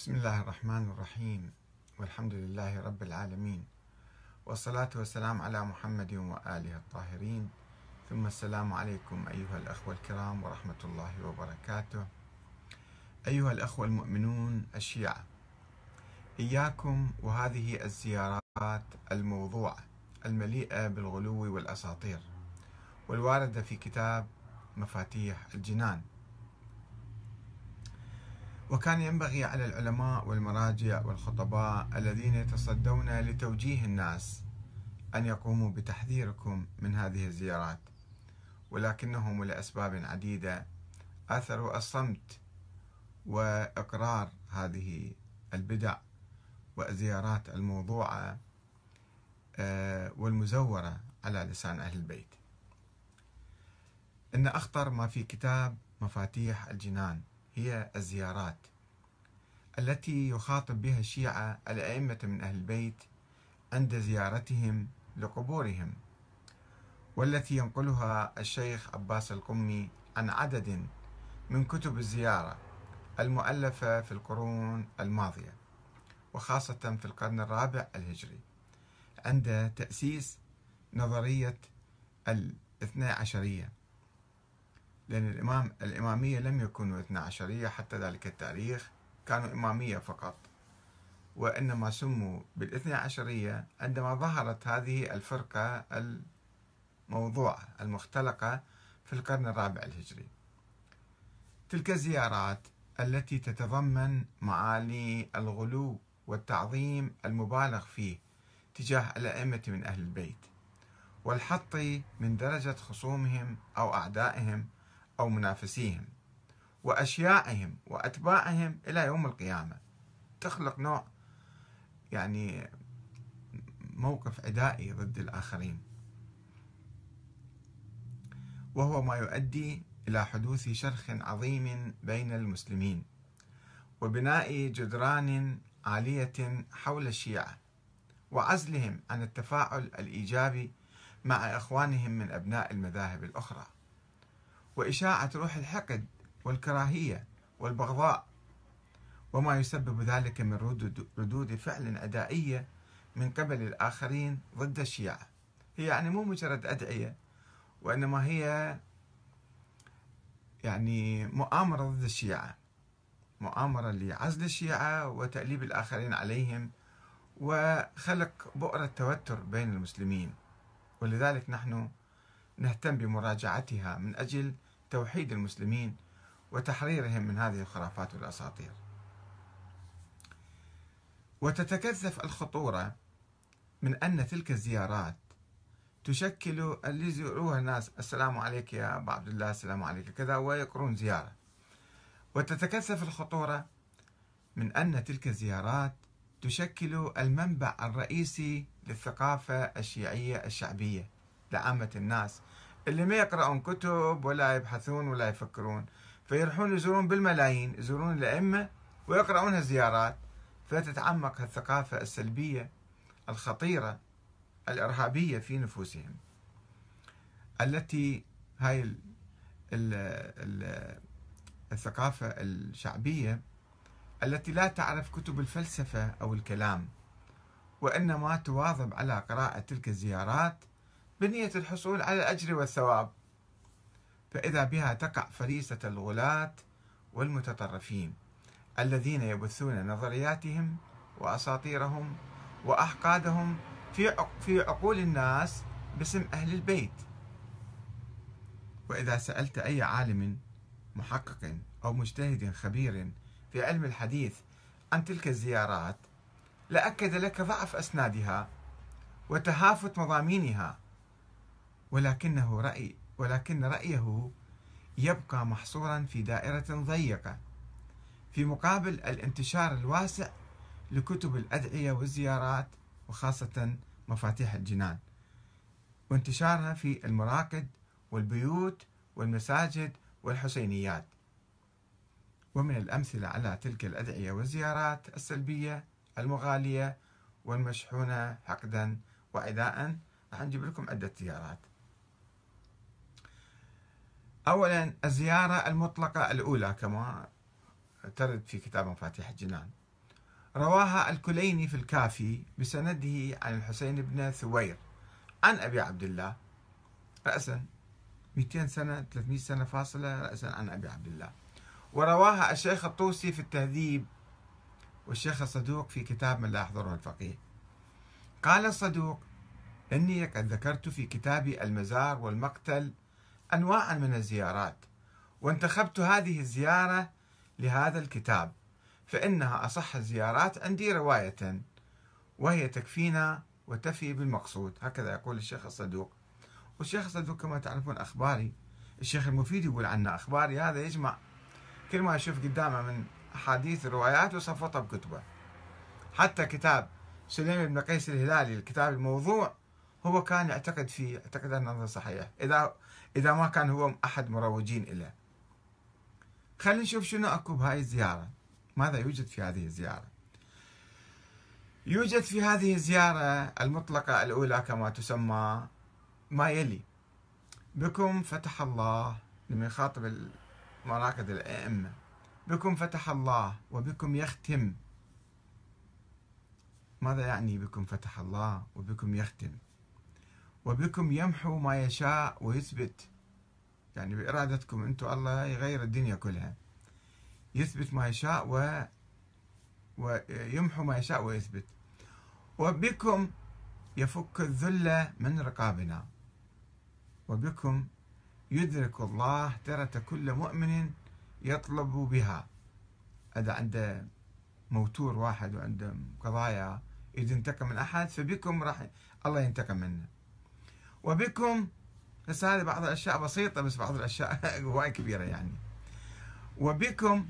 بسم الله الرحمن الرحيم. والحمد لله رب العالمين. والصلاة والسلام على محمد وآله الطاهرين. ثم السلام عليكم أيها الأخوة الكرام ورحمة الله وبركاته. أيها الأخوة المؤمنون الشيعة إياكم وهذه الزيارات الموضوعة المليئة بالغلو والأساطير والواردة في كتاب مفاتيح الجنان. وكان ينبغي على العلماء والمراجع والخطباء الذين يتصدون لتوجيه الناس أن يقوموا بتحذيركم من هذه الزيارات. ولكنهم لأسباب عديدة آثروا الصمت وإقرار هذه البدع والزيارات الموضوعة آه، والمزورة على لسان أهل البيت. إن أخطر ما في كتاب مفاتيح الجنان. هي الزيارات التي يخاطب بها الشيعة الأئمة من أهل البيت عند زيارتهم لقبورهم والتي ينقلها الشيخ عباس القمي عن عدد من كتب الزيارة المؤلفة في القرون الماضية وخاصة في القرن الرابع الهجري عند تأسيس نظرية الاثنى عشرية. لأن الإمام الإمامية لم يكونوا اثنا عشرية حتى ذلك التاريخ كانوا إمامية فقط. وإنما سموا بالاثنى عشرية عندما ظهرت هذه الفرقة الموضوعة المختلقة في القرن الرابع الهجري. تلك الزيارات التي تتضمن معالي الغلو والتعظيم المبالغ فيه تجاه الأئمة من أهل البيت والحط من درجة خصومهم أو أعدائهم أو منافسيهم وأشيائهم وأتباعهم إلى يوم القيامة. تخلق نوع يعني موقف عدائي ضد الآخرين. وهو ما يؤدي إلى حدوث شرخ عظيم بين المسلمين وبناء جدران عالية حول الشيعة وعزلهم عن التفاعل الإيجابي مع إخوانهم من أبناء المذاهب الأخرى. وإشاعة روح الحقد والكراهية والبغضاء وما يسبب ذلك من ردود فعل عدائية من قبل الآخرين ضد الشيعة. هي يعني مو مجرد أدعية وإنما هي يعني مؤامرة ضد الشيعة مؤامرة لعزل الشيعة وتأليب الآخرين عليهم وخلق بؤرة توتر بين المسلمين. ولذلك نحن نهتم بمراجعتها من أجل توحيد المسلمين وتحريرهم من هذه الخرافات والأساطير. وتتكثف الخطورة من أن تلك الزيارات تشكل اللي يزوروها الناس السلام عليك يا أبا عبد الله السلام عليك كذا ويقرون زيارة. وتتكثف الخطورة من أن تلك الزيارات تشكل المنبع الرئيسي للثقافة الشيعية الشعبية لعامة الناس اللي ما يقرأون كتب ولا يبحثون ولا يفكرون. فيروحون يزورون بالملايين يزورون الأئمة ويقرؤون الزيارات فتتعمق الثقافة السلبية الخطيرة الإرهابية في نفوسهم التي هاي ال ال ال الثقافة الشعبية التي لا تعرف كتب الفلسفة أو الكلام وإنما تواظب على قراءة تلك الزيارات بنية الحصول على الأجر والثواب. فإذا بها تقع فريسة الغلاة والمتطرفين الذين يبثون نظرياتهم وأساطيرهم وأحقادهم في في عقول الناس باسم أهل البيت. وإذا سألت أي عالم محقق أو مجتهد خبير في علم الحديث عن تلك الزيارات لأكد لك ضعف أسنادها وتهافت مضامينها ولكنه رأي ولكن رأيه يبقى محصورا في دائرة ضيقة. في مقابل الانتشار الواسع لكتب الأدعية والزيارات وخاصة مفاتيح الجنان وانتشارها في المراقد والبيوت والمساجد والحسينيات. ومن الأمثلة على تلك الأدعية والزيارات السلبية المغالية والمشحونة حقدا وعداء راح نجيب لكم عدة زيارات. أولا الزيارة المطلقة الأولى كما ترد في كتاب مفاتيح الجنان. رواها الكليني في الكافي بسنده عن الحسين بن ثوير عن أبي عبد الله. رأسا 200 سنة 300 سنة فاصلة رأسا عن أبي عبد الله. ورواها الشيخ الطوسي في التهذيب والشيخ الصدوق في كتاب من لا يحضره الفقيه. قال الصدوق إني قد ذكرت في كتابي المزار والمقتل أنواعا من الزيارات. وانتخبت هذه الزيارة لهذا الكتاب فإنها أصح الزيارات عندي رواية وهي تكفينا وتفي بالمقصود. هكذا يقول الشيخ الصدوق. والشيخ الصدوق كما تعرفون أخباري. الشيخ المفيد يقول عنه أخباري. هذا يجمع كل ما يشوف قدامه من أحاديث روايات وصفطها بكتبه حتى كتاب سليم بن قيس الهلالي الكتاب الموضوع هو كان يعتقد فيه اعتقد أنه صحيح. إذا إذا ما كان هو أحد مروجين له خلينا نشوف شنو أكو بهاي الزيارة. ماذا يوجد في هذه الزيارة؟ يوجد في هذه الزيارة المطلقة الأولى كما تسمى ما يلي. بكم فتح الله لما يخاطب مراكز الأئمة. بكم فتح الله وبكم يختم. ماذا يعني بكم فتح الله وبكم يختم؟ وبكم يمحو ما يشاء ويثبت. يعني بإرادتكم أنتم الله يغير الدنيا كلها. يثبت ما يشاء و ويمحو ما يشاء ويثبت. وبكم يفك الذل من رقابنا. وبكم يدرك الله ترة كل مؤمن يطلب بها. هذا عنده موتور واحد وعنده قضايا إذا انتقم من أحد فبكم راح الله ينتقم منه وبكم بس هذه بعض الأشياء بسيطة بس بعض الأشياء هواي كبيرة يعني. وبكم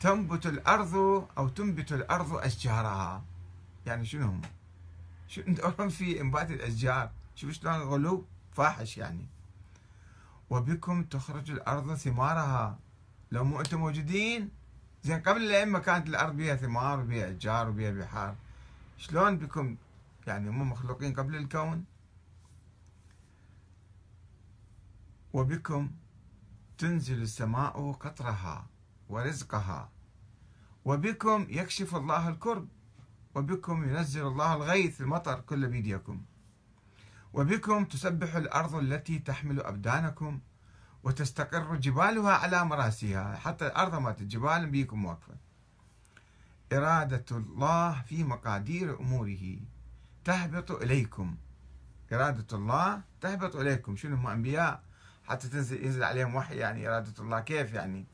تنبت الأرض أو تنبت الأرض أشجارها. يعني شنو هم؟ انت في إنبات الأشجار. شوف شلون غلو فاحش يعني. وبكم تخرج الأرض ثمارها. لو مو أنتم موجودين. زين قبل الأئمة كانت الأرض بها ثمار وبها أشجار وبها بحار شلون بكم؟ يعني هم مخلوقين قبل الكون؟ وبكم تنزل السماء قطرها ورزقها. وبكم يكشف الله الكرب. وبكم ينزل الله الغيث المطر كل بيديكم. وبكم تسبح الأرض التي تحمل أبدانكم وتستقر جبالها على مراسيها. حتى الأرض مالت الجبال بيكم واقفة. إرادة الله في مقادير أموره. تهبط إليكم. إرادة الله تهبط إليكم. شنو هم أنبياء؟ حتى تنزل ينزل عليهم وحي يعني إرادة الله. كيف يعني؟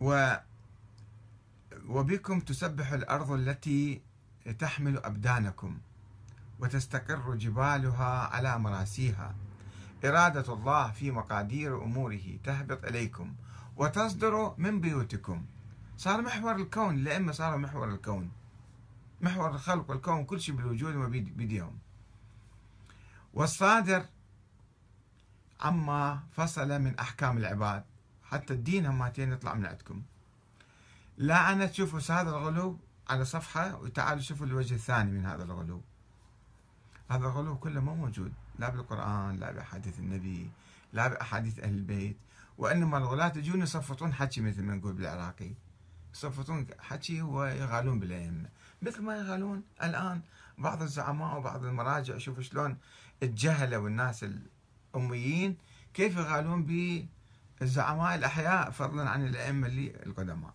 و وبكم تسبح الأرض التي تحمل أبدانكم وتستقر جبالها على مراسيها. إرادة الله في مقادير أموره تهبط إليكم وتصدر من بيوتكم. صار محور الكون الأئمة صاروا محور الكون. محور الخلق والكون كل شيء بالوجود ما بيديهم. والصادر عما فصل من أحكام العباد. حتى الدين هماتين يطلع من عندكم. لا أنا تشوفوا هذا الغلو على صفحة وتعالوا شوفوا الوجه الثاني من هذا الغلو. هذا الغلو كله مو موجود. لا بالقرآن لا بأحاديث النبي لا بأحاديث أهل البيت. وإنما الغلاة يجون يصفطون حكي مثل ما نقول بالعراقي. يصفطون حكي ويغالون بالأئمة مثل ما يغالون الآن بعض الزعماء وبعض المراجع. شوفوا شلون الجهلة والناس الأميين كيف يغالون بالزعماء الأحياء فضلا عن الأئمة اللي القدماء.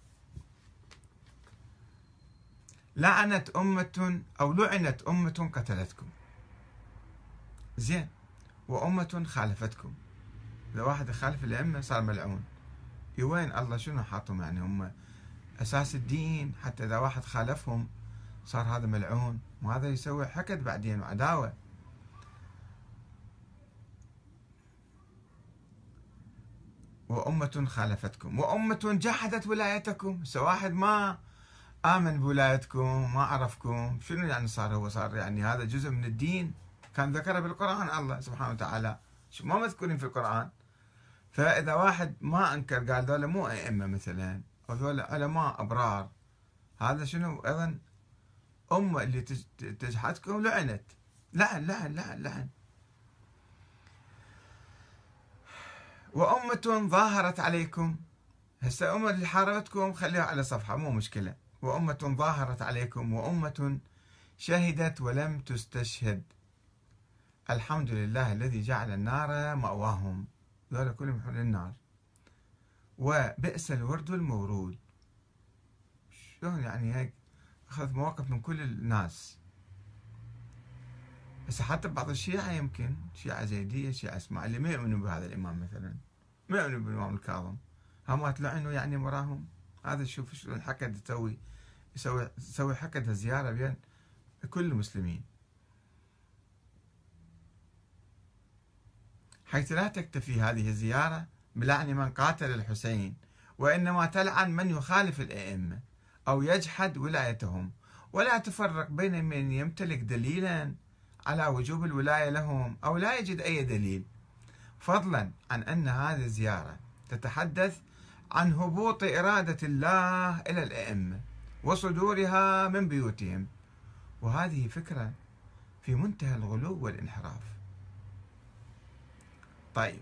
لعنت أمة أو لعنت أمة قتلتكم. زين. وأمة خالفتكم. إذا واحد خالف الأئمة صار ملعون. وين؟ الله شنو حاطهم يعني؟ هم أساس الدين حتى إذا واحد خالفهم صار هذا ملعون وهذا يسوي حقد بعدين وعداوة. وأمة خالفتكم وأمة جحدت ولايتكم. واحد ما آمن بولايتكم ما عرفكم شنو يعني صار هو؟ صار يعني هذا جزء من الدين كان ذكره بالقرآن الله سبحانه وتعالى. شو ما مذكورين في القرآن. فإذا واحد ما أنكر قال ذولا مو أئمة مثلا. أو ذولا علماء أبرار. هذا شنو؟ أيضا أمة اللي تجحدكم لعنت. لعن لعن لعن لعن. وأمة ظاهرت عليكم. هسه أمة اللي حاربتكم خليها على صفحة مو مشكلة. وأمة ظاهرت عليكم وأمة شهدت ولم تستشهد. الحمد لله الذي جعل النار مأواهم. ذولا كلهم يحون النار. وبئس الورد المورود. شلون يعني هيك؟ أخذ مواقف من كل الناس. بس حتى بعض الشيعة يمكن شيعة زيدية شيعة إسماعيلية ما يؤمنون بهذا الإمام مثلا. ما يؤمنون بالإمام الكاظم. هم تلعنوا يعني مراهم هذا شوف شلون حكد تسوي يسوي يسوي حكد زيارة بين كل المسلمين. حيث لا تكتفي هذه الزيارة بلعن من قاتل الحسين وإنما تلعن من يخالف الأئمة أو يجحد ولايتهم. ولا تفرق بين من يمتلك دليلا على وجوب الولاية لهم أو لا يجد أي دليل. فضلا عن أن هذه الزيارة تتحدث عن هبوط إرادة الله إلى الأئمة وصدورها من بيوتهم. وهذه فكرة في منتهى الغلو والانحراف. طيب.